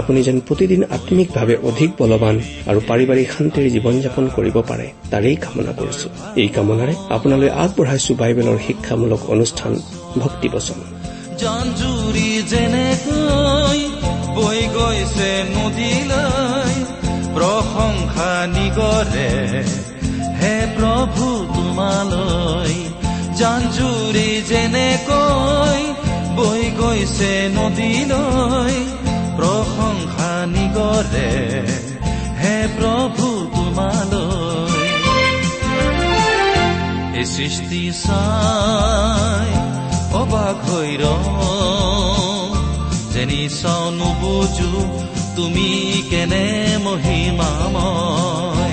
আপুনি যেন প্ৰতিদিন আম্মিকভাৱে অধিক বলৱান আৰু পাৰিবাৰিক শান্তিৰ জীৱন যাপন কৰিব পাৰে তাৰেই কামনা কৰিছো। এই কামনাৰে আপোনালৈ আগবঢ়াইছো বাইবেলৰ শিক্ষামূলক অনুষ্ঠান ভক্তিবচন জঞ্জুৰি যেনেকৈ বৈ গৈছে নদীলৈ প্ৰশংসা নিগৰে হে প্ৰভু তোমালৈ। জঞ্জুৰি যেনেকৈ বৈ গৈছে নদীলৈ প্ৰশংসা নিগৰে হে প্ৰভু তোমালৈ। এই সৃষ্টি চাই অবাক হৈ যেনি চাও নুবুজো তুমি কেনে মহিমাময়।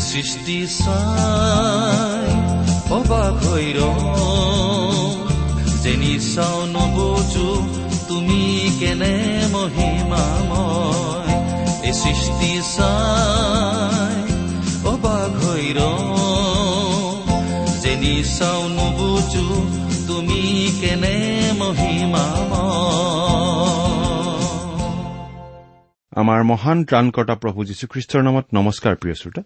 সৃষ্টি চাই অবাক হৈ যেনি চাও নবুজো তুমি কেনে মহিমাময়। এই সৃষ্টি চাই অবাক হৈ যেনি চাও নবুজো তুমি কেনে মহিমাময়। আমাৰ মহান ত্ৰাণকৰ্তা প্ৰভু যীশুখ্ৰীষ্টৰ নামত নমস্কাৰ প্ৰিয় শ্ৰোতা।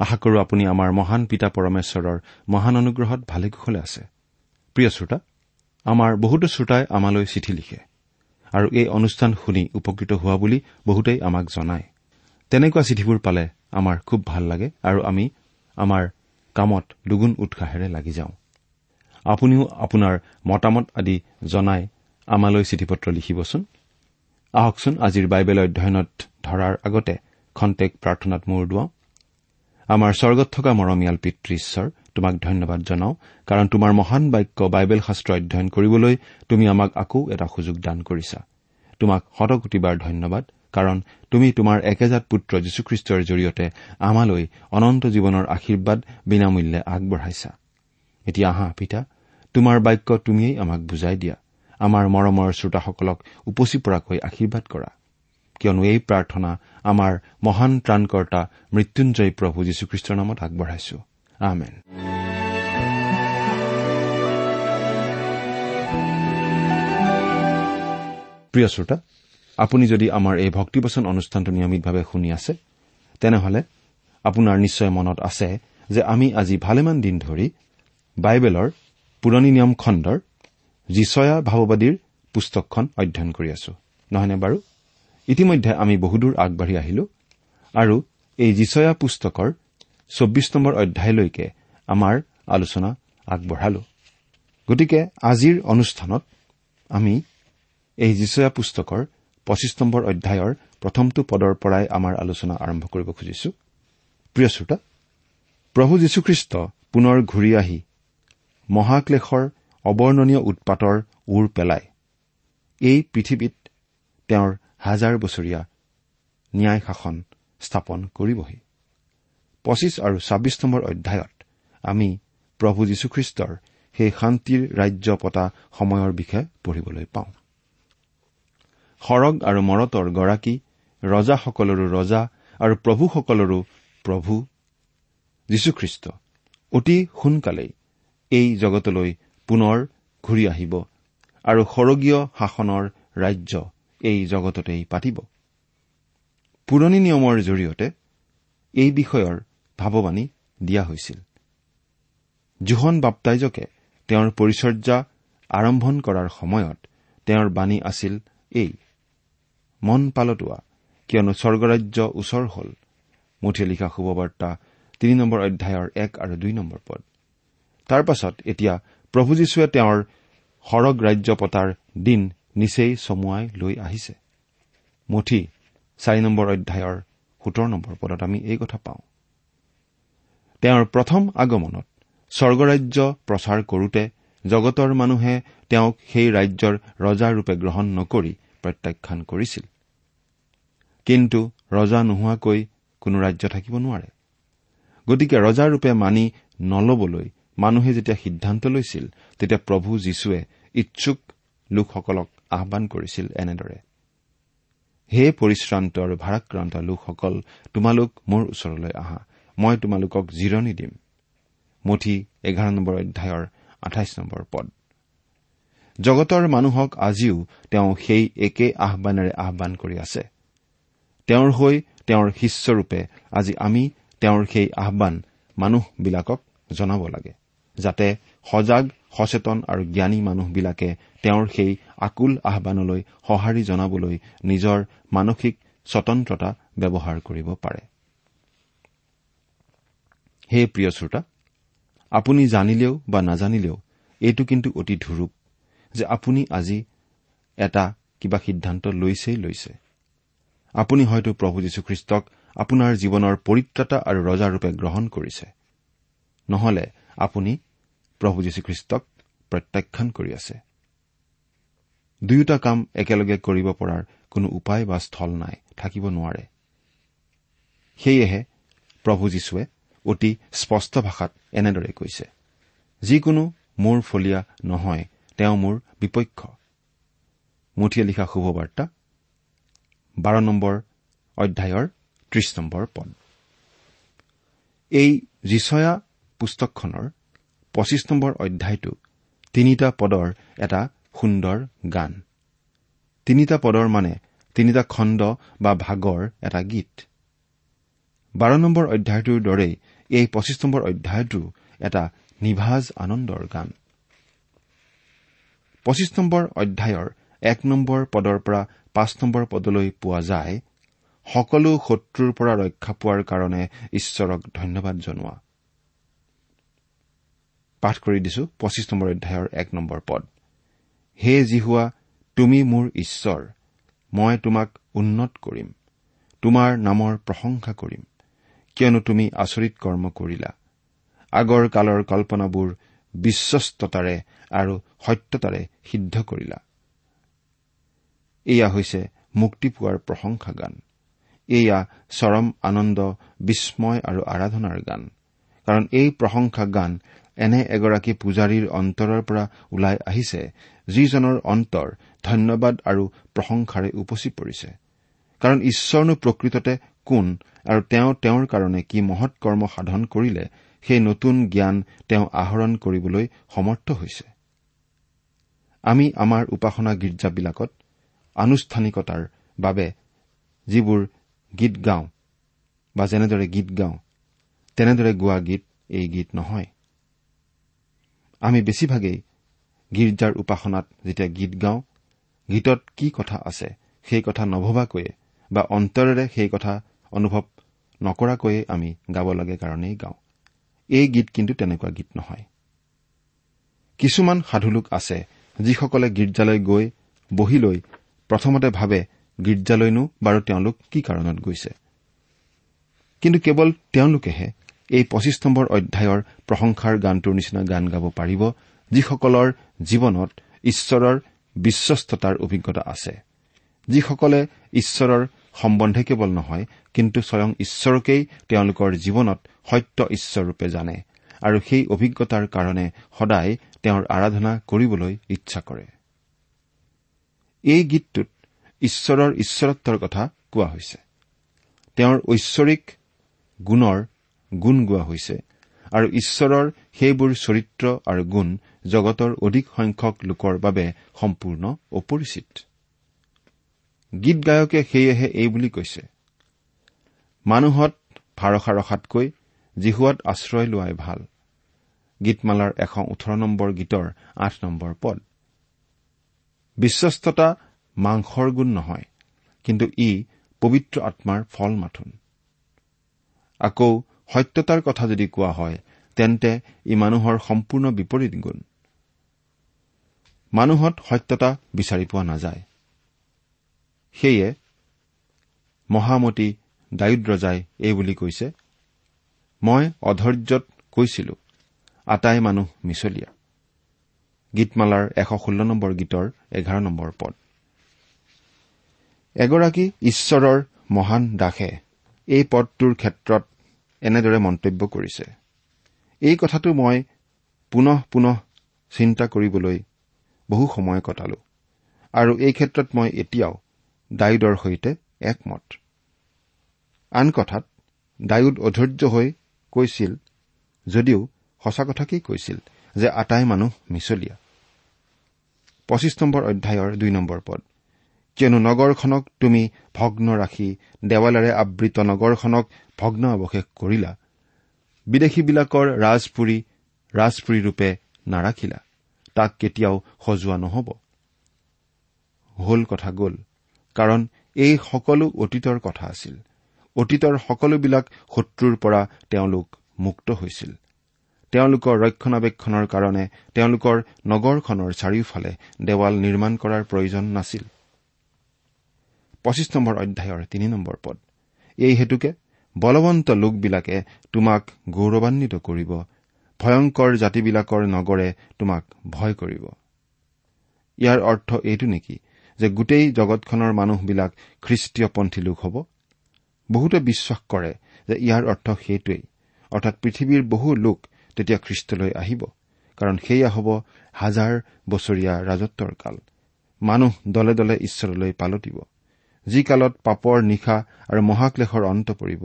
আশা কৰো আপুনি আমাৰ মহান পিতা পৰমেশ্বৰৰ মহান অনুগ্ৰহত ভালে কুশলে আছে। প্ৰিয় শ্ৰোতা আমাৰ বহুতো শ্ৰোতাই আমালৈ চিঠি লিখে আৰু এই অনুষ্ঠান শুনি উপকৃত হোৱা বুলি বহুতেই আমাক জনায়। তেনেকুৱা চিঠিবোৰ পালে আমাৰ খুব ভাল লাগে আৰু আমি আমাৰ কামত দুগুণ উৎসাহেৰে লাগি যাওঁ। আপুনিও আপোনাৰ মতামত আদি জনাই আমালৈ চিঠি পত্ৰ লিখিবচোন। আহকচোন আজিৰ বাইবেল অধ্যয়নত ধৰাৰ আগতে খন্তেক প্ৰাৰ্থনাত মূৰ দুৱাওঁ। আমাৰ স্বৰ্গত থকা মৰমীয়াল পিতৃ ঈশ্বৰ তোমাক ধন্যবাদ জনাওঁ কাৰণ তোমাৰ মহান বাক্য বাইবেল শাস্ত্ৰ অধ্যয়ন কৰিবলৈ তুমি আমাক আকৌ এটা সুযোগ দান কৰিছা। তোমাক শতকোটিবাৰ ধন্যবাদ কাৰণ তুমি তোমাৰ একেজাত পুত্ৰ যীশুখ্ৰীষ্টৰ জৰিয়তে আমালৈ অনন্ত জীৱনৰ আশীৰ্বাদ বিনামূল্যে আগবঢ়াইছা। এতিয়া আহা পিতা তোমাৰ বাক্য তুমিয়েই আমাক বুজাই দিয়া। আমাৰ মৰমৰ শ্ৰোতাসকলক উপচি পৰাকৈ আশীৰ্বাদ কৰা। কিয়নো এই প্ৰাৰ্থনা আমাৰ মহান ত্ৰাণকৰ্তা মৃত্যুঞ্জয় প্ৰভু যীশুখ্ৰীষ্টৰ নামত আগবঢ়াইছো। আমেন। প্ৰিয় শ্ৰোতা আপুনি যদি আমাৰ এই ভক্তিবচন অনুষ্ঠানটো নিয়মিতভাৱে শুনি আছে তেনেহলে আপোনাৰ নিশ্চয় মনত আছে যে আমি আজি ভালেমান দিন ধৰি বাইবেলৰ পুৰণি নিয়ম খণ্ডৰ যিচয়া ভাৱবাদীৰ পুস্তকখন অধ্যয়ন কৰি আছো। নহয়নে বাৰু? ইতিমধ্যে আমি বহুদূৰ আগবাঢ়ি আহিলো আৰু এই যিচয়া পুস্তকৰ চৌব্বিছ নম্বৰ অধ্যায়লৈকে আমাৰ আলোচনা আগবঢ়ালো। গতিকে আজিৰ অনুষ্ঠানত আমি এই যিচয়া পুস্তকৰ পঁচিছ নম্বৰ অধ্যায়ৰ প্ৰথমটো পদৰ পৰাই আমাৰ আলোচনা আৰম্ভ কৰিব খুজিছো। প্ৰিয় শ্ৰোতা প্ৰভু যীশুখ্ৰীষ্ট পুনৰ ঘূৰি আহি মহাক্লেশৰ অৱৰ্ণনীয় উৎপাতৰ ওৰ পেলাই এই পৃথিৱীত তেওঁৰ হাজাৰ বছৰীয়া ন্যায় শাসন স্থাপন কৰিবহি। পঁচিছ আৰু ছাব্বিছ নম্বৰ অধ্যায়ত আমি প্ৰভু যীশুখ্ৰীষ্টৰ সেই শান্তিৰ ৰাজ্য পতা সময়ৰ বিষয়ে পঢ়িবলৈ পাওঁ। সৰগ আৰু মৰতৰ গৰাকী ৰজাসকলৰো ৰজা আৰু প্ৰভুসকলৰো প্ৰভু যীশুখ্ৰীষ্ট। অতি সোনকালেই এই জগতলৈ পুনৰ ঘূৰি আহিব আৰু সৰগীয় শাসনৰ ৰাজ্য এই জগততেই পাতিব। পুৰণি নিয়মৰ জৰিয়তে এই বিষয়ৰ ভাৱবাণী দিয়া হৈছিল। জোহন বাপ্তাইজকে তেওঁৰ পৰিচৰ্যা আৰম্ভণ কৰাৰ সময়ত তেওঁৰ বাণী আছিল এই মন পালতোৱা কিয়নো স্বৰ্গৰাজ্য ওচৰ হল মুঠিয়ে লিখা শুভবাৰ্তা তিনি নম্বৰ অধ্যায়ৰ এক আৰু দুই নম্বৰ পদ। তাৰ পাছত এতিয়া প্ৰভু যীশুৱে তেওঁৰ সৰগ ৰাজ্য পতাৰ দিন নিচেই চমুৱাই লৈ আহিছে। মুঠি চাৰি নম্বৰ অধ্যায়ৰ সোতৰ নম্বৰ পদত আমি এই কথা পাওঁ। তেওঁৰ প্ৰথম আগমনত স্বৰ্গৰাজ্য প্ৰচাৰ কৰোতে জগতৰ মানুহে তেওঁক সেই ৰাজ্যৰ ৰজাৰূপে গ্ৰহণ নকৰি প্ৰত্যাখ্যান কৰিছিল। কিন্তু ৰজা নোহোৱাকৈ কোনো ৰাজ্য থাকিব নোৱাৰে। গতিকে ৰজাৰূপে মানি নলবলৈ মানুহে যেতিয়া সিদ্ধান্ত লৈছিল তেতিয়া প্ৰভু যীশুৱে ইচ্ছুক লোকসকলক আহান কৰিছিল এনেদৰে। হে পৰিশ্ৰান্ত আৰু ভাৰাক্ৰান্ত লোকসকল তোমালোক মোৰ ওচৰলৈ আহা। মই তোমালোকক জিৰণি দিম। মুঠি এঘাৰ নম্বৰ অধ্যায়ৰ আঠাইছ নম্বৰ পদ। জগতৰ মানুহক আজিও তেওঁ সেই একে আহানেৰে আহান কৰি আছে। তেওঁৰ হৈ তেওঁৰ শিষ্যৰূপে আজি আমি তেওঁৰ সেই আহান মানুহবিলাকক জনাব লাগে যাতে সজাগ সচেতন আৰু জ্ঞানী মানুহবিলাকে তেওঁৰ সেই আকুল আহানলৈ সঁহাৰি জনাবলৈ নিজৰ মানসিক স্বতন্ত্ৰতা ব্যৱহাৰ কৰিব পাৰে। হে প্ৰিয় শ্ৰোতা আপুনি জানিলেও বা নাজানিলেও এইটো কিন্তু অতি ধুৰূপ যে আপুনি আজি এটা কিবা সিদ্ধান্ত লৈছেই লৈছে। আপুনি হয়তো প্ৰভু যীশুখ্ৰীষ্টক আপোনাৰ জীৱনৰ পৰিত্ৰাতা আৰু ৰজাৰূপে গ্ৰহণ কৰিছে। নহলে আপুনি প্ৰভু যীশুখ্ৰীষ্টক প্ৰত্যাখ্যান কৰি আছে। দুয়োটা কাম একেলগে কৰিব পৰাৰ কোনো উপায় বা স্থল নাই থাকিব নোৱাৰে। সেয়েহে প্ৰভু যীশুৱে অতি স্পষ্ট ভাষাত এনেদৰে কৈছে যিকোনো মোৰ ফলীয়া নহয় তেওঁ মোৰ বিপক্ষ। মুঠিয়ে লিখা শুভবাৰ্তা বাৰ নম্বৰ অধ্যায়ৰ ত্ৰিশ নম্বৰ পদ। এই যিচয়া পুস্তকখনৰ পঁচিছ নম্বৰ অধ্যায়টো তিনিটা পদৰ এটা সুন্দৰ গান। তিনিটা পদৰ মানে তিনিটা খণ্ড বা ভাগৰ এটা গীত। বাৰ নম্বৰ অধ্যায়টোৰ দৰেই এই পঁচিছ নম্বৰ অধ্যায়টো এটা নিভাজ আনন্দৰ গান। পঁচিছ নম্বৰ অধ্যায়ৰ এক নম্বৰ পদৰ পৰা পাঁচ নম্বৰ পদলৈ পোৱা যায় সকলো শত্ৰুৰ পৰা ৰক্ষা পোৱাৰ কাৰণে ঈশ্বৰক ধন্যবাদ জনোৱা। পাঠ কৰি দিছো পঁচিছ নম্বৰ অধ্যায়ৰ এক নম্বৰ পদ। হে জিহুৱা তুমি মোৰ ঈশ্বৰ মই তোমাক উন্নত কৰিম তোমাৰ নামৰ প্ৰশংসা কৰিম কিয়নো তুমি আচৰিত কৰ্ম কৰিলা। আগৰ কালৰ কল্পনাবোৰ বিশ্বস্ততাৰে আৰু সত্যতাৰে সিদ্ধ কৰিলা। এয়া হৈছে মুক্তি পোৱাৰ প্ৰশংসা গান। এয়া চৰম আনন্দ বিস্ময় আৰু আৰাধনাৰ গান। কাৰণ এই প্ৰশংসা গান এনে এগৰাকী পূজাৰীৰ অন্তৰৰ পৰা ওলাই আহিছে যিজনৰ অন্তৰ ধন্যবাদ আৰু প্ৰশংসাৰে উপচি পৰিছে। কাৰণ ঈশ্বৰনো প্ৰকৃততে কোন আৰু তেওঁ তেওঁৰ কাৰণে কি মহৎ কৰ্ম সাধন কৰিলে সেই নতুন জ্ঞান তেওঁ আহৰণ কৰিবলৈ সমৰ্থ হৈছে। আমি আমাৰ উপাসনা গীৰ্জাবিলাকত আনুষ্ঠানিকতাৰ বাবে যিবোৰ গীত গাওঁ বা যেনেদৰে গীত গাওঁ তেনেদৰে গোৱা গীত এই গীত নহয়। আমি বেছিভাগেই গীৰ্জাৰ উপাসনাত যেতিয়া গীত গাওঁ গীতত কি কথা আছে সেই কথা নভবাকৈয়ে বা অন্তৰেৰে সেই কথা অনুভৱ নকৰাকৈয়ে আমি গাব লাগে কাৰণেই গাওঁ। এই গীত কিন্তু তেনেকুৱা গীত নহয়। কিছুমান সাধুলোক আছে যিসকলে গীৰ্জালৈ গৈ বহি লৈ প্ৰথমতে ভাবে গীৰ্জালৈনো বাৰু তেওঁলোক কি কাৰণত গৈছে? কিন্তু কেৱল তেওঁলোকেহে এই পঁচিছ নম্বৰ অধ্যায়ৰ প্ৰশংসাৰ গানটোৰ নিচিনা গান গাব পাৰিব যিসকলৰ জীৱনত ঈশ্বৰৰ বিশ্বস্ততাৰ অভিজ্ঞতা আছে। যিসকলে ঈশ্বৰৰ সম্বন্ধে কেৱল নহয় কিন্তু স্বয়ং ঈশ্বৰকেই তেওঁলোকৰ জীৱনত সত্য ঈশ্বৰৰূপে জানে আৰু সেই অভিজ্ঞতাৰ কাৰণে সদায় তেওঁৰ আৰাধনা কৰিবলৈ ইচ্ছা কৰে। এই গীতটোত ঈশ্বৰৰ ঈশ্বৰত্বৰ কথা কোৱা হৈছে। তেওঁৰ ঐশ্বৰিক গুণৰ গুণ গোৱা হৈছে আৰু ঈশ্বৰৰ সেইবোৰ চৰিত্ৰ আৰু গুণ জগতৰ অধিক সংখ্যক লোকৰ বাবে সম্পূৰ্ণ অপৰিচিত। গীত গায়কে সেয়েহে এই বুলি কৈছে মানুহত ভাৰসা ৰখাতকৈ জিহুৱাত আশ্ৰয় লোৱাই ভাল। গীতমালাৰ এশ ওঠৰ নম্বৰ গীতৰ আঠ নম্বৰ পদ। বিশ্বস্ততা মাংসৰ গুণ নহয় কিন্তু ই পবিত্ৰ আত্মাৰ ফল মাথোন। আকৌ সত্যতাৰ কথা যদি কোৱা হয় তেন্তে ই মানুহৰ সম্পূৰ্ণ বিপৰীত গুণ। মানুহত সত্যতা বিচাৰি পোৱা নাযায়। সেয়ে মহামতী দায়ুদ ৰজাই এই বুলি কৈছে মই অধৈৰ্যত কৈছিলো আটাই মানুহ মিছলীয়া। গীতমালাৰ এশ ষোল্ল নম্বৰ গীতৰ এঘাৰ নম্বৰ পদ। এগৰাকী ঈশ্বৰৰ মহান দাসে এই পদটোৰ ক্ষেত্ৰত এনেদৰে মন্তব্য কৰিছে। এই কথাটো মই পুনঃ পুনঃ চিন্তা কৰিবলৈ বহু সময় কটালো। আৰু এই ক্ষেত্ৰত মই এতিয়াও ডায়ুদৰ সৈতে একমত। আন কথাত ডায়ুদ অধৈৰ্য হৈ কৈছিল যদিও সঁচা কথাকেই কৈছিল যে আটাই মানুহ মিছলীয়া। পঁচিছ নম্বৰ অধ্যায়ৰ দুই নম্বৰ পদ। কিয়নো নগৰখনক তুমি ভগ্ন ৰাখি দেৱালেৰে আবৃত নগৰখনক ভগ্ন অৱশেষ কৰিলা। বিদেশীবিলাকৰ ৰাজপুৰী ৰাজপুৰীৰূপে নাৰাখিলা। তাক কেতিয়াও সজোৱা নহ'ব। হল কথা গ'ল। কাৰণ এই সকলো অতীতৰ কথা আছিল। অতীতৰ সকলোবিলাক শত্ৰুৰ পৰা তেওঁলোক মুক্ত হৈছিল। তেওঁলোকৰ ৰক্ষণাবেক্ষণৰ কাৰণে তেওঁলোকৰ নগৰখনৰ চাৰিওফালে দেৱাল নিৰ্মাণ কৰাৰ প্ৰয়োজন নাছিল। পঁচিছ নম্বৰ অধ্যায়ৰ তিনি নম্বৰ পদ। এই হেতুকে বলৱন্ত লোকবিলাকে তোমাক গৌৰৱান্বিত কৰিব। ভয়ংকৰ জাতিবিলাকৰ নগৰে তোমাক ভয় কৰিব। ইয়াৰ অৰ্থ এইটো নেকি যে গোটেই জগতখনৰ মানুহবিলাক খ্ৰীষ্টীয়পন্থী লোক হ'ব? বহুতে বিশ্বাস কৰে যে ইয়াৰ অৰ্থ সেইটোৱেই। অৰ্থাৎ পৃথিৱীৰ বহু লোক তেতিয়া খ্ৰীষ্টলৈ আহিব। কাৰণ সেয়া হ'ব হাজাৰ বছৰীয়া ৰাজত্বৰ কাল। মানুহ দলে দলে ঈশ্বৰলৈ পালতিব যি কালত পাপৰ নিশা আৰু মহাক্লেশৰ অন্ত পৰিব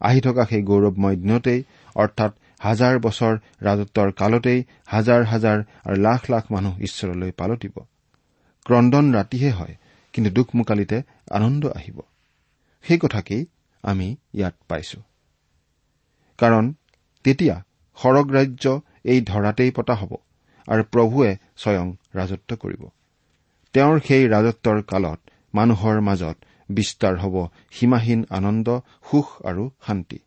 আহি থকা সেই গৌৰৱময় দিনতেই অৰ্থাৎ হাজাৰ বছৰ ৰাজত্বৰ কালতেই হাজাৰ হাজাৰ আৰু লাখ লাখ মানুহ ঈশ্বৰলৈ পালতিব ক্ৰদন ৰাতিহে হয় কিন্তু দুখমোকালিতে আনন্দ আহিব। সেই কথাকেই আমি ইয়াত পাইছো। কাৰণ তেতিয়া সৰগ ৰাজ্য এই ধৰাতেই পতা হ'ব আৰু প্ৰভুৱে স্বয়ং ৰাজত্ব কৰিব। তেওঁৰ সেই ৰাজত্বৰ কালত মানুহৰ মাজত বিস্তাৰ হ'ব সীমাহীন আনন্দ সুখ আৰু শান্তি।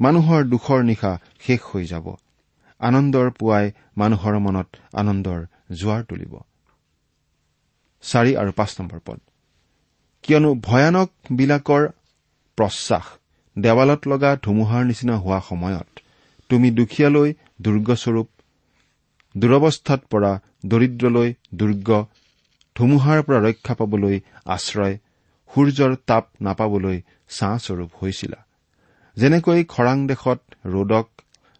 মানুহৰ দুখৰ নিশা শেষ হৈ যাব। আনন্দৰ পুৱাই মানুহৰ মনত আনন্দৰ জোৱাৰ তুলিব। চাৰি আৰু পাঁচ নম্বৰ পদ। কিয়নো ভয়ানক বিলাকৰ প্ৰশ্বাস দেৱালত লগা ধুমুহাৰ নিচিনা হোৱা সময়ত তুমি দুখীয়ালৈ দুৰ্গস্বৰূপ দুৰৱস্থাত পৰা দৰিদ্ৰলৈ দুৰ্গ ধুমুহাৰ পৰা ৰক্ষা পাবলৈ আশ্ৰয় সূৰ্যৰ তাপ নাপাবলৈ ছাঁস্বৰূপ হৈছিলা। যেনেকৈ খৰাং দেশত ৰ'দক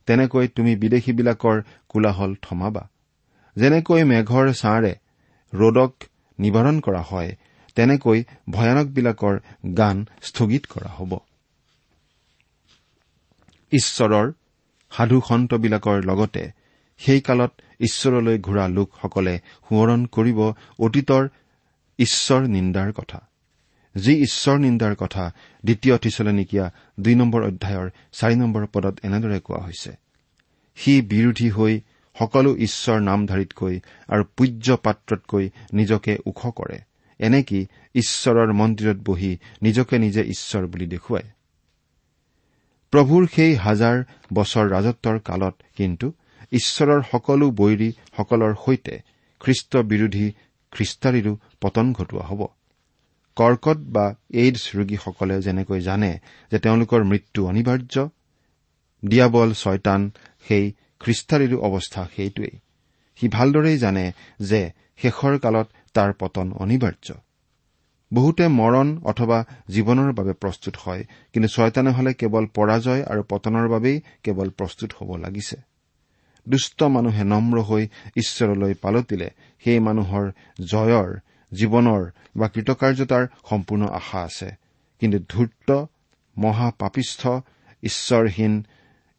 তেনেকৈ তুমি বিদেশীবিলাকৰ কোলাহল থমাবা। যেনেকৈ মেঘৰ ছাঁৰে ৰ'দক নিবাৰণ কৰা হয় তেনেকৈ ভয়ানকবিলাকৰ গান স্থগিত কৰা হ'ব। ঈশ্বৰৰ সাধু সন্তবিলাকৰ লগতে সেই কালত ঈশ্বৰলৈ ঘূৰা লোকসকলে সোঁৱৰণ কৰিব অতীতৰ ঈশ্বৰ নিন্দাৰ কথা। যি ঈশ্বৰ নিন্দাৰ কথা দ্বিতীয় থিচলনিকীয়া দুই নম্বৰ অধ্যায়ৰ চাৰি নম্বৰ পদত এনেদৰে কোৱা হৈছে। সি বিৰোধী হৈ সকলো ঈশ্বৰ নামধাৰীতকৈ আৰু পূজ্য পাত্ৰতকৈ নিজকে ওখ কৰে। এনেকি ঈশ্বৰৰ মন্দিৰত বহি নিজকে নিজে ঈশ্বৰ বুলি দেখুৱায়? প্ৰভুৰ সেই হাজাৰ বছৰ ৰাজত্বৰ কালত কিন্তু ঈশ্বৰৰ সকলো বৈৰীসকলৰ সৈতে খ্ৰীষ্ট বিৰোধী খ্ৰীষ্টাৰীৰো পতন ঘটোৱা হ'ব। কৰ্কট বা এইডছ ৰোগীসকলে যেনেকৈ জানে যে তেওঁলোকৰ মৃত্যু অনিবাৰ্য ডিয়াবল ছয়তান সেই খ্ৰীষ্টাৰীৰো অৱস্থা সেইটোৱেই। সি ভালদৰেই জানে যে শেষৰ কালত তাৰ পতন অনিবাৰ্য। বহুতে মৰণ অথবা জীৱনৰ বাবে প্ৰস্তুত হয় কিন্তু ছয়তানে হলে কেৱল পৰাজয় আৰু পতনৰ বাবেই কেৱল প্ৰস্তুত হ'ব লাগিছে। দুষ্ট মানুহে নম্ৰ হৈ ঈশ্বৰলৈ পালতিলে সেই মানুহৰ জয়ৰ জীৱনৰ বা কৃতকাৰ্যতাৰ সম্পূৰ্ণ আশা আছে। কিন্তু ধূৰ্ত মহাপাপিষ্ঠ ঈশ্বৰহীন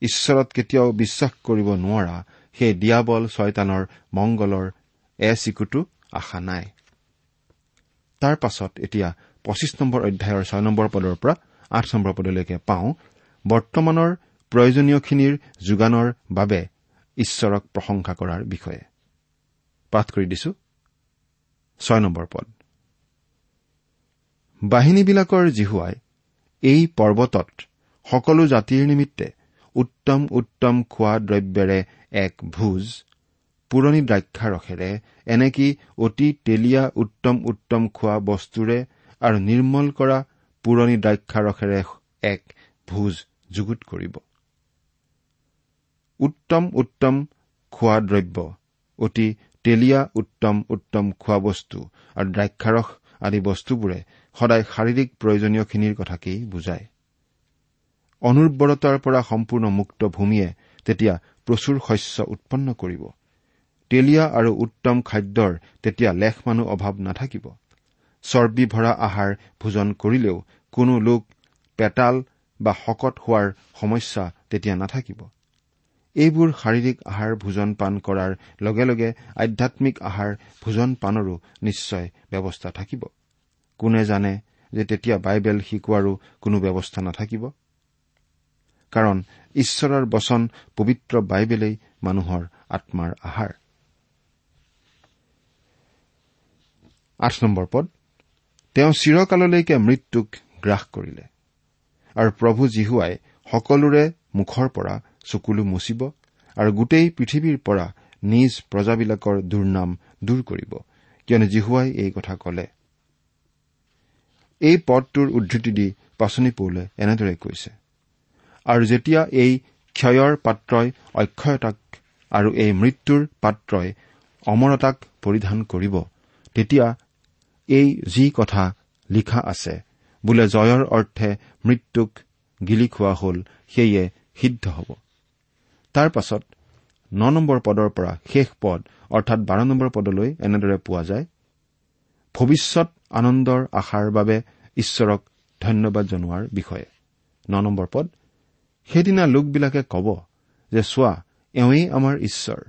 ঈশ্বৰত কেতিয়াও বিশ্বাস কৰিব নোৱাৰা সেই দিয়াবল ছয়তানৰ মংগলৰ এচিকুটো আশা নাই। তাৰ পাছত এতিয়া পঁচিছ নম্বৰ অধ্যায়ৰ ছয় নম্বৰ পদৰ পৰা আঠ নম্বৰ পদলৈকে পাওঁ বৰ্তমানৰ প্ৰয়োজনীয়খিনিৰ যোগানৰ বাবে ঈশ্বৰক প্ৰশংসা কৰাৰ বিষয়ে। পাঠ কৰি দিছো। ছয় নম্বৰ পদ। বাহিনীবিলাকৰ জিহুৱাই এই পৰ্বতত সকলো জাতিৰ নিমিত্তে উত্তম উত্তম খোৱা দ্ৰব্যেৰে এক ভোজ পুৰণি দ্ৰাক্ষাৰসেৰে এনেকি অতি তেলীয়া উত্তম উত্তম খোৱা বস্তুৰে আৰু নিৰ্মল কৰা পুৰণি দ্ৰাক্ষাৰসেৰে এক ভোজ যুগুত কৰিব। উত্তম উত্তম খোৱা দ্ৰব্য। অতি তেলীয়া উত্তম উত্তম খোৱা বস্তু আৰু দ্ৰাক্ষাৰস আদি বস্তুবোৰে সদায় শাৰীৰিক প্ৰয়োজনীয়খিনিৰ কথাকেই বুজায়। অনুৰ্বৰতাৰ পৰা সম্পূৰ্ণ মুক্ত ভূমিয়ে তেতিয়া প্ৰচুৰ শস্য উৎপন্ন কৰিব। তেলীয়া আৰু উত্তম খাদ্যৰ তেতিয়া লেখ মানুহ অভাৱ নাথাকিব। চৰ্বি ভৰা আহাৰ ভোজন কৰিলেও কোনো লোক পেটাল বা শকত হোৱাৰ সমস্যা তেতিয়া নাথাকিব। এইবোৰ শাৰীৰিক আহাৰ ভোজন পান কৰাৰ লগে লগে আধ্যামিক আহাৰ ভোজন পানৰো নিশ্চয় ব্যৱস্থা থাকিব। কোনে জানে যে তেতিয়া বাইবেল শিকোৱাৰো কোনো ব্যৱস্থা নাথাকিব? কাৰণ ঈশ্বৰৰ বচন পবিত্ৰ বাইবেলেই মানুহৰ আত্মাৰ আহাৰ। পদ তেওঁ চিৰকাললৈকে মৃত্যুক গ্ৰাস কৰিলে আৰু প্ৰভু জীহুৱাই সকলোৰে মুখৰ পৰা চকুলো মুচিব আৰু গোটেই পৃথিৱীৰ পৰা নিজ প্ৰজাবিলাকৰ দুৰ্নাম দূৰ কৰিব কিয়নো জিহুৱাই এই কথা কলে। এই পদটোৰ উদ্ধৃতি দি পাচনি পৌলে এনেদৰে কৈছে আৰু যেতিয়া এই ক্ষয়ৰ পাত্ৰই অক্ষয়তাক আৰু এই মৃত্যুৰ পাত্ৰই অমৰতাক পৰিধান কৰিব তেতিয়া এই যি কথা লিখা আছে বোলে জয়ৰ অৰ্থে মৃত্যুক গিলি খোৱা হল সেয়ে সিদ্ধ হ'ব। তাৰ পাছত ন নম্বৰ পদৰ পৰা শেষ পদ অৰ্থাৎ বাৰ নম্বৰ পদলৈ এনেদৰে পোৱা যায় ভৱিষ্যত আনন্দৰ আশাৰ বাবে ঈশ্বৰক ধন্যবাদ জনোৱাৰ বিষয়ে। ন নম্বৰ পদ সেইদিনা লোকবিলাকে কব যে চোৱা এওঁৱেই আমাৰ ঈশ্বৰ।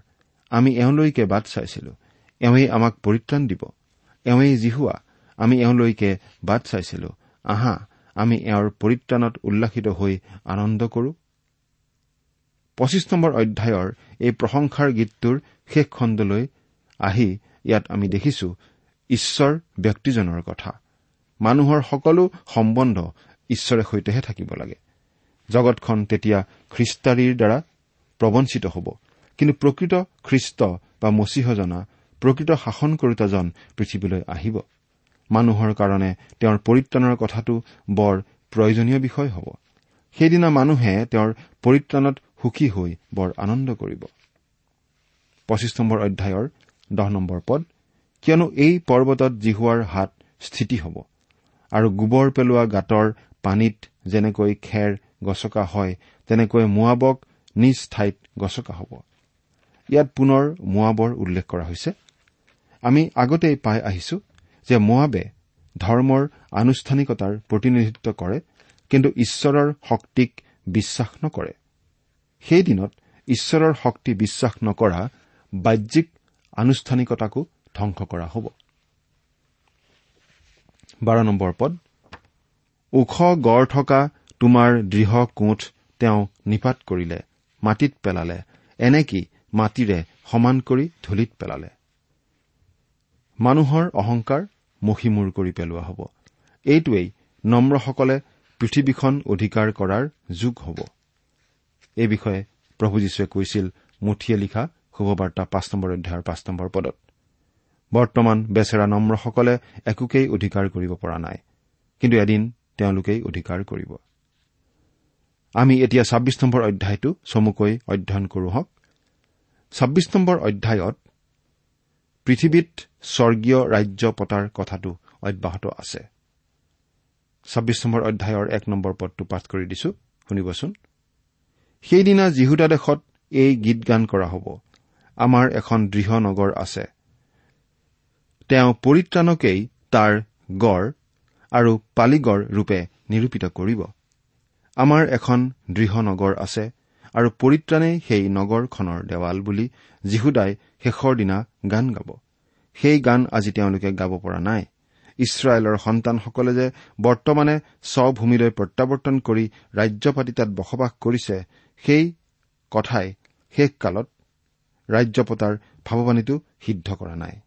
আমি এওঁলৈকে বাট চাইছিলো। এওঁৱেই আমাক পৰিত্ৰাণ দিব। এওঁৱেই জিহুৱা। আমি এওঁলৈকে বাট চাইছিলো। আহা আমি এওঁৰ পৰিত্ৰাণত উল্লাসিত হৈ আনন্দ কৰো। পঁচিছ নম্বৰ অধ্যায়ৰ এই প্ৰশংসাৰ গীতটোৰ শেষ খণ্ডলৈ আহি ইয়াত আমি দেখিছো ঈশ্বৰ ব্যক্তিজনৰ কথা। মানুহৰ সকলো সম্বন্ধ ঈশ্বৰে সৈতেহে থাকিব লাগে। জগতখন তেতিয়া খ্ৰীষ্টাৰীৰ দ্বাৰা প্ৰবঞ্চিত হ'ব। কিন্তু প্ৰকৃত খ্ৰীষ্ট বা মচীহজনা প্ৰকৃত শাসন কৰোতাজন পৃথিৱীলৈ আহিব। মানুহৰ কাৰণে তেওঁৰ পৰিত্ৰাণৰ কথাটো বৰ প্ৰয়োজনীয় বিষয় হ'ব। সেইদিনা মানুহে তেওঁৰ পৰিত্ৰাণত সুখী হৈ বৰ আনন্দ কৰিব। পঁচিছ নম্বৰ অধ্যায়ৰ দহ নম্বৰ পদ কিয়নো এই পৰ্বতত জিহুৱাৰ হাত স্থিতি হ'ব আৰু গোবৰ পেলোৱা গাঁতৰ পানীত যেনেকৈ খেৰ গছকা হয় তেনেকৈ মোৱাবক নিজ ঠাইত গছকা হ'ব। ইয়াত পুনৰ মোৱাবৰ উল্লেখ কৰা হৈছে। আমি আগতেই পাই আহিছো যে মোৱাবে ধৰ্মৰ আনুষ্ঠানিকতাৰ প্ৰতিনিধিত্ব কৰে কিন্তু ঈশ্বৰৰ শক্তিক বিশ্বাস নকৰে। সেইদিনত ঈশ্বৰৰ শক্তি বিশ্বাস নকৰা বাহ্যিক আনুষ্ঠানিকতাকো ধ্বংস কৰা হ'ব। পদ। ওখ গড় থকা তোমাৰ দৃঢ় কোঠ তেওঁ নিপাত কৰিলে মাটিত পেলালে এনেকি মাটিৰে সমান কৰি ধূলিত পেলালে। মানুহৰ অহংকাৰ মষিমূৰ কৰি পেলোৱা হ'ব। এইটোৱেই নম্ৰসকলে পৃথিৱীখন অধিকাৰ কৰাৰ যুগ হ'ব। এই বিষয়ে প্ৰভু যীশুৱে কৈছিল মুঠিয়ে লিখা শুভবাৰ্তা পাঁচ নম্বৰ অধ্যায়ৰ পাঁচ নম্বৰ পদত। বৰ্তমান বেচেৰা নম্ৰসকলে একোকেই অধিকাৰ কৰিব পৰা নাই কিন্তু এদিন তেওঁলোকেই অধিকাৰ কৰিব। আমি এতিয়া ছাব্বিছ নম্বৰ অধ্যায়টো চমুকৈ অধ্যয়ন কৰো হওক। ছাব্বিছ নম্বৰ অধ্যায়ত পৃথিৱীত স্বৰ্গীয় ৰাজ্য পতাৰ কথাটো অব্যাহত আছে। ছাব্বিছ নম্বৰ অধ্যায়ৰ এক নম্বৰ পদটো পাঠ কৰি দিছো শুনিবচোন। সেইদিনা জিহুদা দেশত এই গীত গান কৰা হ'ব। আমাৰ এখন দৃঢ় নগৰ আছে। তেওঁ পৰিত্ৰাণকেই তাৰ গড় আৰু পালিগড় ৰূপে নিৰূপিত কৰিব। আমাৰ এখন দৃঢ় নগৰ আছে আৰু পৰিত্ৰাণেই সেই নগৰখনৰ দেৱাল বুলি যীহুদাই শেষৰ দিনা গান গাব। সেই গান আজি তেওঁলোকে গাব পৰা নাই। ইছৰাইলৰ সন্তানসকলে যে বৰ্তমানে স্বভূমিলৈ প্ৰত্যাৱৰ্তন কৰি ৰাজ্যপাতি তাত বসবাস কৰিছে সেই কথাই শেষকালত ৰাজ্য পতাৰ ভাৱবাণীটো সিদ্ধ কৰা নাই।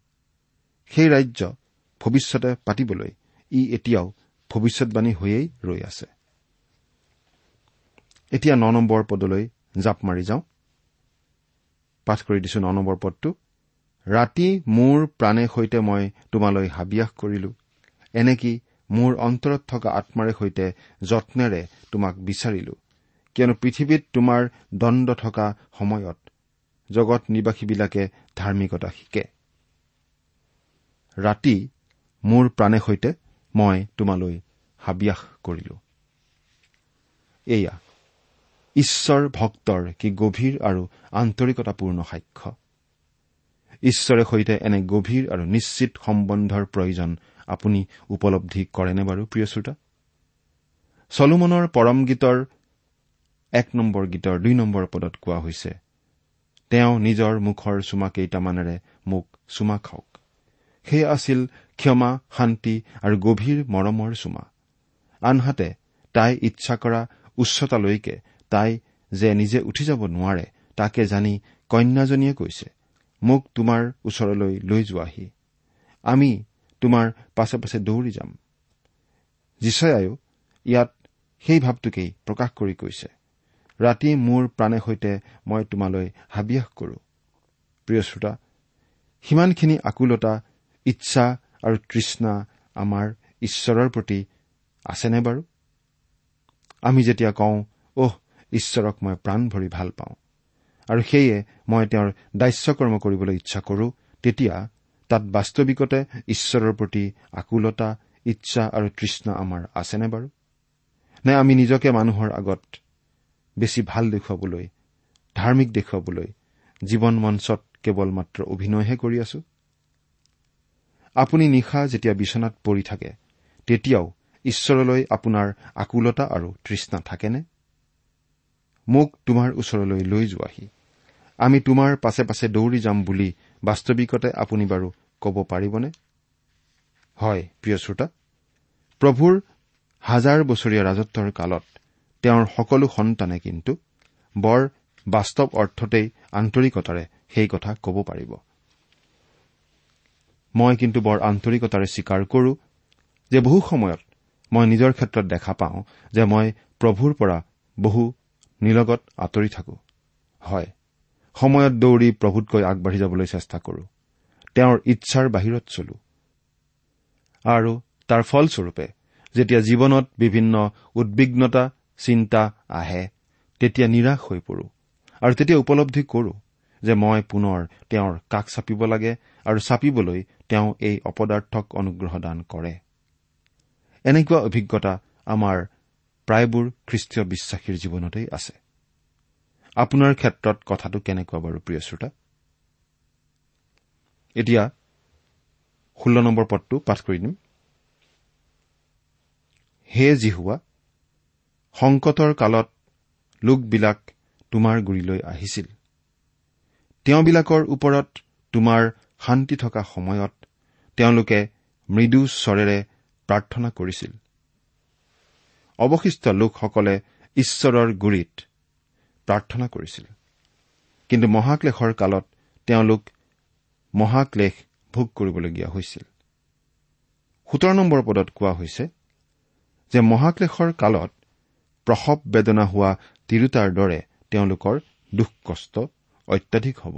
সেই ৰাজ্য ভৱিষ্যতে পাতিবলৈ ই এতিয়াও ভৱিষ্যৎবাণী হৈয়েই ৰৈ আছে। এতিয়া ন নম্বৰ পদলৈ জাপ মাৰি যাওঁ। পাঠ কৰি দিছো ন নম্বৰ পদটো। ৰাতি মোৰ প্ৰাণে সৈতে মই তোমালৈ হাবিয়াস কৰিলো। এনেকি মোৰ অন্তৰত থকা আত্মাৰে সৈতে যত্নেৰে তোমাক বিচাৰিলো। কিয়নো পৃথিৱীত তোমাৰ দণ্ড থকা সময়ত জগত নিবাসীবিলাকে ধাৰ্মিকতা শিকে। ৰাতি মোৰ প্ৰাণে সৈতে মই তোমালৈ হাবিয়াস কৰিলো। এয়া ঈশ্বৰ ভক্তৰ কি গভীৰ আৰু আন্তৰিকতাপূৰ্ণ সাক্ষ্য। ঈশ্বৰে সৈতে এনে গভীৰ আৰু নিশ্চিত সম্বন্ধৰ প্ৰয়োজন আপুনি উপলব্ধি কৰেনে বাৰু প্ৰিয় শ্ৰোতা? চলোমনৰ পৰম গীতৰ এক নম্বৰ গীতৰ দুই নম্বৰ পদত কোৱা হৈছে তেওঁ নিজৰ মুখৰ চুমা কেইটামানেৰে মোক চুমা খাওক। সেয়া আছিল ক্ষমা শান্তি আৰু গভীৰ মৰমৰ চুমা। আনহাতে তাই ইচ্ছা কৰা উচ্চতালৈকে তাই যে নিজে উঠি যাব নোৱাৰে তাকে জানি কন্যাজনীয়ে কৈছে মোক তোমাৰ ওচৰলৈ লৈ যোৱাহি। আমি তোমাৰ পাছে পাছে দৌৰি যাম। যিচয়ায়ো ইয়াত সেই ভাৱটোকেই প্ৰকাশ কৰি কৈছে। ৰাতি মোৰ প্ৰাণে সৈতে মই তোমালৈ হাবিয়াস কৰো। প্ৰিয় শ্ৰোতা সিমানখিনি আকুলতা ইচ্ছা আৰু তৃষ্ণা আমাৰ ঈশ্বৰৰ প্ৰতি আছেনে বাৰু? আমি যেতিয়া কওঁ অহ ঈশ্বৰক মই প্ৰাণ ভৰি ভাল পাওঁ আৰু সেয়ে মই তেওঁৰ দাস্যকৰ্ম কৰিবলৈ ইচ্ছা কৰো তেতিয়া তাত বাস্তৱিকতে ঈশ্বৰৰ প্ৰতি আকুলতা ইচ্ছা আৰু তৃষ্ণা আমাৰ আছেনে বাৰু? নে আমি নিজকে মানুহৰ আগত বেছি ভাল দেখুৱাবলৈ ধাৰ্মিক দেখুৱাবলৈ জীৱন মঞ্চত কেৱল মাত্ৰ অভিনয়হে কৰি আছো? আপুনি নিশা যেতিয়া বিচনাত পৰি থাকে তেতিয়াও ঈশ্বৰলৈ আপোনাৰ আকুলতা আৰু তৃষ্ণা থাকেনে? মোক তোমাৰ ওচৰলৈ লৈ যোৱাহি। আমি তোমাৰ পাছে পাছে দৌৰি যাম বুলি বাস্তৱিকতে আপুনি বাৰু ক'ব পাৰিবনে? হয় প্ৰিয় শ্ৰোতা। প্ৰভুৰ হাজাৰ বছৰীয়া ৰাজত্বৰ কালত তেওঁৰ সকলো সন্তানে কিন্তু বৰ বাস্তৱ অৰ্থতেই আন্তৰিকতাৰে সেই কথা ক'ব পাৰিব। মই কিন্তু বৰ আন্তৰিকতাৰে স্বীকাৰ কৰো যে বহু সময়ত মই নিজৰ ক্ষেত্ৰত দেখা পাওঁ যে মই প্ৰভুৰ পৰা বহু নিলগত আঁতৰি থাকো। হয় সময়ত দৌৰি প্ৰভুতকৈ আগবাঢ়ি যাবলৈ চেষ্টা কৰো। তেওঁৰ ইচ্ছাৰ বাহিৰত চলো। আৰু তাৰ ফলস্বৰূপে যেতিয়া জীৱনত বিভিন্ন উদ্বিগ্নতা চিন্তা আহে তেতিয়া নিৰাশ হৈ পৰো। আৰু তেতিয়া উপলব্ধি কৰো যে মই পুনৰ তেওঁৰ কাষ চাপিব লাগে আৰু চাপিবলৈ তেওঁ এই অপদাৰ্থক অনুগ্ৰহ দান কৰে। এনেকুৱা অভিজ্ঞতা আমাৰ প্ৰায়বোৰ খ্ৰীষ্টীয় বিশ্বাসীৰ জীৱনতেই আছে। আপোনাৰ ক্ষেত্ৰত কথাটো কেনেকুৱা বাৰু প্ৰিয় শ্ৰোতা? এতিয়া ষোল্ল নম্বৰ পদটো পাঠ কৰি দিম। হে জিহুৱা সংকটৰ কালত লোকবিলাক তোমাৰ গুৰিলৈ আহিছিল। তেওঁবিলাকৰ ওপৰত তোমাৰ শান্তি থকা সময়ত তেওঁলোকে মৃদু স্বৰেৰে প্ৰাৰ্থনা কৰিছিল। অৱশিষ্ট লোকসকলে ঈশ্বৰৰ গুৰিত প্ৰাৰ্থনা কৰিছিল। কিন্তু মহাক্লেশৰ কালত তেওঁলোক মহাক্লেশ ভোগ কৰিবলগীয়া হৈছিল। সোতৰ নম্বৰ পদত কোৱা হৈছে যে মহাক্লেশৰ কালত প্ৰসৱ বেদনা হোৱা তিৰোতাৰ দৰে তেওঁলোকৰ দুখ কষ্ট অত্যাধিক হ'ব।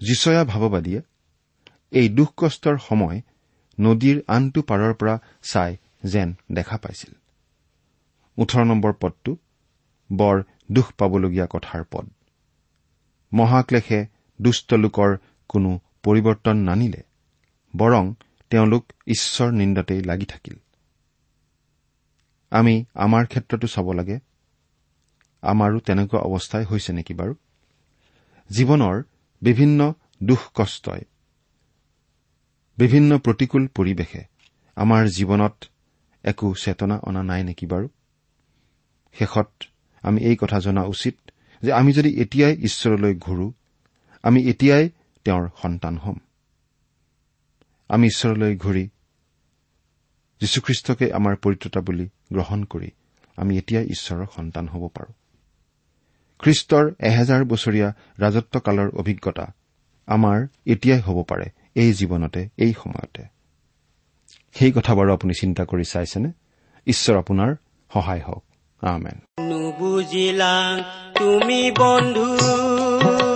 যিচয়া ভাৱবাদীয়ে এই দুখ কষ্টৰ সময় নদীৰ আনটো পাৰৰ পৰা চাই যেন দেখা পাইছিল। ওঠৰ নম্বৰ পদটো বৰ দুখ পাবলগীয়া কথাৰ পদ। মহাক্লেশে দুষ্ট লোকৰ কোনো পৰিৱৰ্তন নানিলে বৰং তেওঁলোক ঈশ্বৰ নিন্দাতেই লাগি থাকিল। আমি আমাৰ ক্ষেত্ৰতো চাব লাগে। আমাৰো তেনেকুৱা অৱস্থাই হৈছে নেকি বাৰু? জীৱনৰ বিভিন্ন দুখ কষ্টই বিভিন্ন প্ৰতিকূল পৰিৱেশে আমাৰ জীৱনত একো চেতনা অনা নাই নেকি বাৰু? শেষত আমি এই কথা জনা উচিত যে আমি যদি এতিয়াই ঈশ্বৰলৈ ঘূৰো আমি এতিয়াই তেওঁৰ সন্তান হ'ম। আমি ঈশ্বৰলৈ ঘূৰি যীশুখ্ৰীষ্টকে আমাৰ পৰিত্ৰতা বুলি গ্ৰহণ কৰি আমি এতিয়াই ঈশ্বৰৰ সন্তান হ'ব পাৰো। খ্ৰীষ্টৰ এহেজাৰ বছৰীয়া ৰাজত্বকালৰ অভিজ্ঞতা আমাৰ এতিয়াই হ'ব পাৰে এই জীৱনতে এই সময়তে। সেই কথা বাৰু আপুনি চিন্তা কৰি চাইছেনে? ঈশ্বৰ আপোনাৰ সহায় হওক। আমেন। নুবুজিলা তুমি বন্ধু।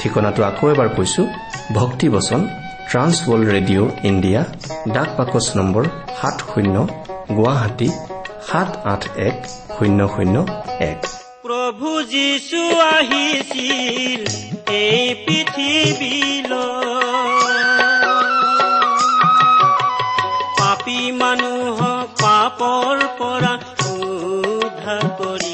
ঠিকনাটো আকৌ এবাৰ কৈছো ভক্তিবচন ট্ৰান্সৱৰ্ল্ড ৰেডিঅ' ইণ্ডিয়া ডাক বাকচ নম্বৰ সাত শূন্য গুৱাহাটী সাত আঠ এক শূন্য শূন্য এক। প্ৰভু যীশু আহিছিল এই পৃথিৱীলৈ। পাপী মানুহক পাপৰ পৰা উদ্ধাৰ নুবুজিলা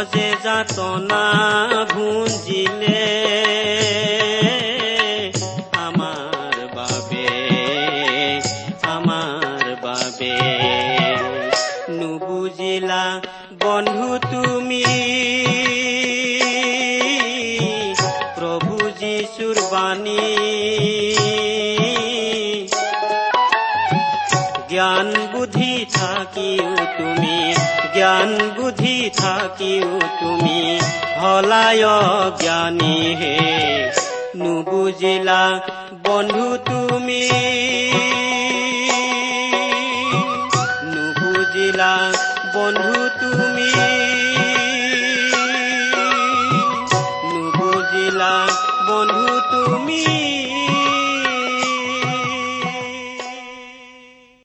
কত যে যাতনা ভুঞ্জিলে। আমাৰ বাবে আমাৰ বাবে। নুবুজিলা বন্ধু তুমি প্ৰভু যীশুৰ বাণী। জ্ঞান বুদ্ধি থাকিও তুমি, জ্ঞান বুদ্ধি থাকিও তুমি। হলায় জ্ঞানী হে নুবুজিলা বন্ধু তুমি।